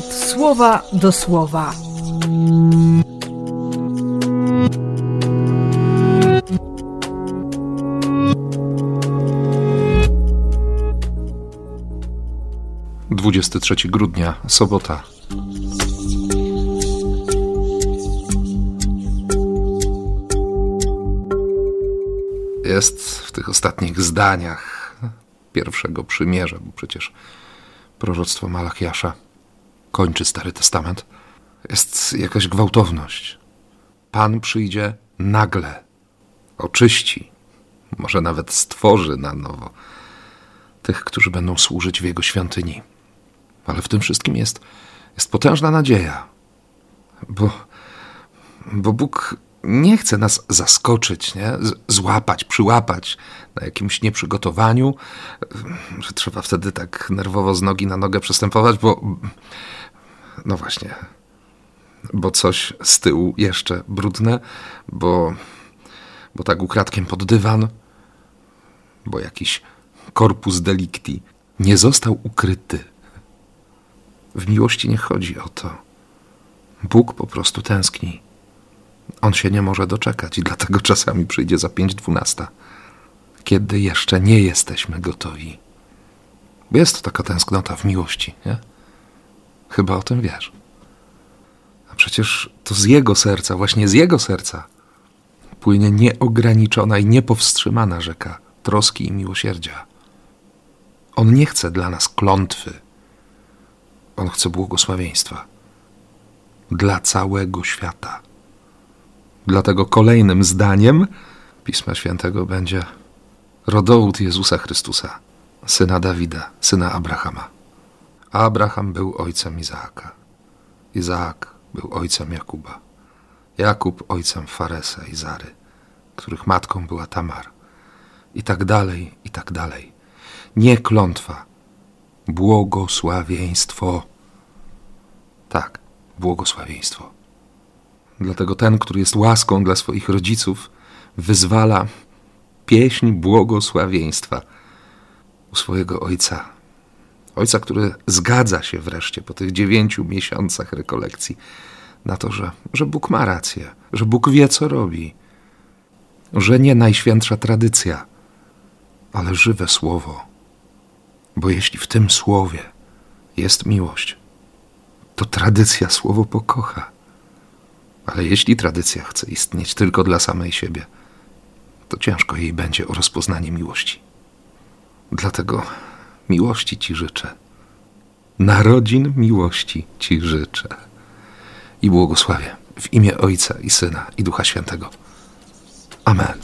słowa do słowa. Dwudziesty trzeci grudnia, sobota. Jest w tych ostatnich zdaniach pierwszego przymierza, bo przecież proroctwo Malachiasza kończy Stary Testament, jest jakaś gwałtowność. Pan przyjdzie nagle, oczyści, może nawet stworzy na nowo tych, którzy będą służyć w Jego świątyni. Ale w tym wszystkim jest, jest potężna nadzieja, bo, bo Bóg nie chce nas zaskoczyć, nie? złapać, przyłapać na jakimś nieprzygotowaniu, że trzeba wtedy tak nerwowo z nogi na nogę przestępować, bo no właśnie, bo coś z tyłu jeszcze brudne, bo, bo tak ukradkiem pod dywan, bo jakiś korpus delicti nie został ukryty. W miłości nie chodzi o to. Bóg po prostu tęskni on się nie może doczekać i dlatego czasami przyjdzie za pięć dwunasta, kiedy jeszcze nie jesteśmy gotowi. Jest taka tęsknota w miłości, nie? Chyba o tym wiesz. A przecież to z jego serca, właśnie z jego serca, płynie nieograniczona i niepowstrzymana rzeka troski i miłosierdzia. On nie chce dla nas klątwy. On chce błogosławieństwa dla całego świata. Dlatego kolejnym zdaniem Pisma Świętego będzie rodołód Jezusa Chrystusa, syna Dawida, syna Abrahama. Abraham był ojcem Izaaka. Izaak był ojcem Jakuba. Jakub ojcem Faresa i Zary, których matką była Tamar. I tak dalej, i tak dalej. Nie klątwa, błogosławieństwo. Tak, błogosławieństwo. Dlatego ten, który jest łaską dla swoich rodziców, wyzwala pieśń błogosławieństwa u swojego ojca. Ojca, który zgadza się wreszcie po tych dziewięciu miesiącach rekolekcji na to, że, że Bóg ma rację, że Bóg wie, co robi, że nie najświętsza tradycja, ale żywe słowo. Bo jeśli w tym słowie jest miłość, to tradycja słowo pokocha. Ale jeśli tradycja chce istnieć tylko dla samej siebie, to ciężko jej będzie o rozpoznanie miłości. Dlatego miłości Ci życzę. Narodzin miłości Ci życzę. I błogosławię w imię Ojca i Syna i Ducha Świętego. Amen.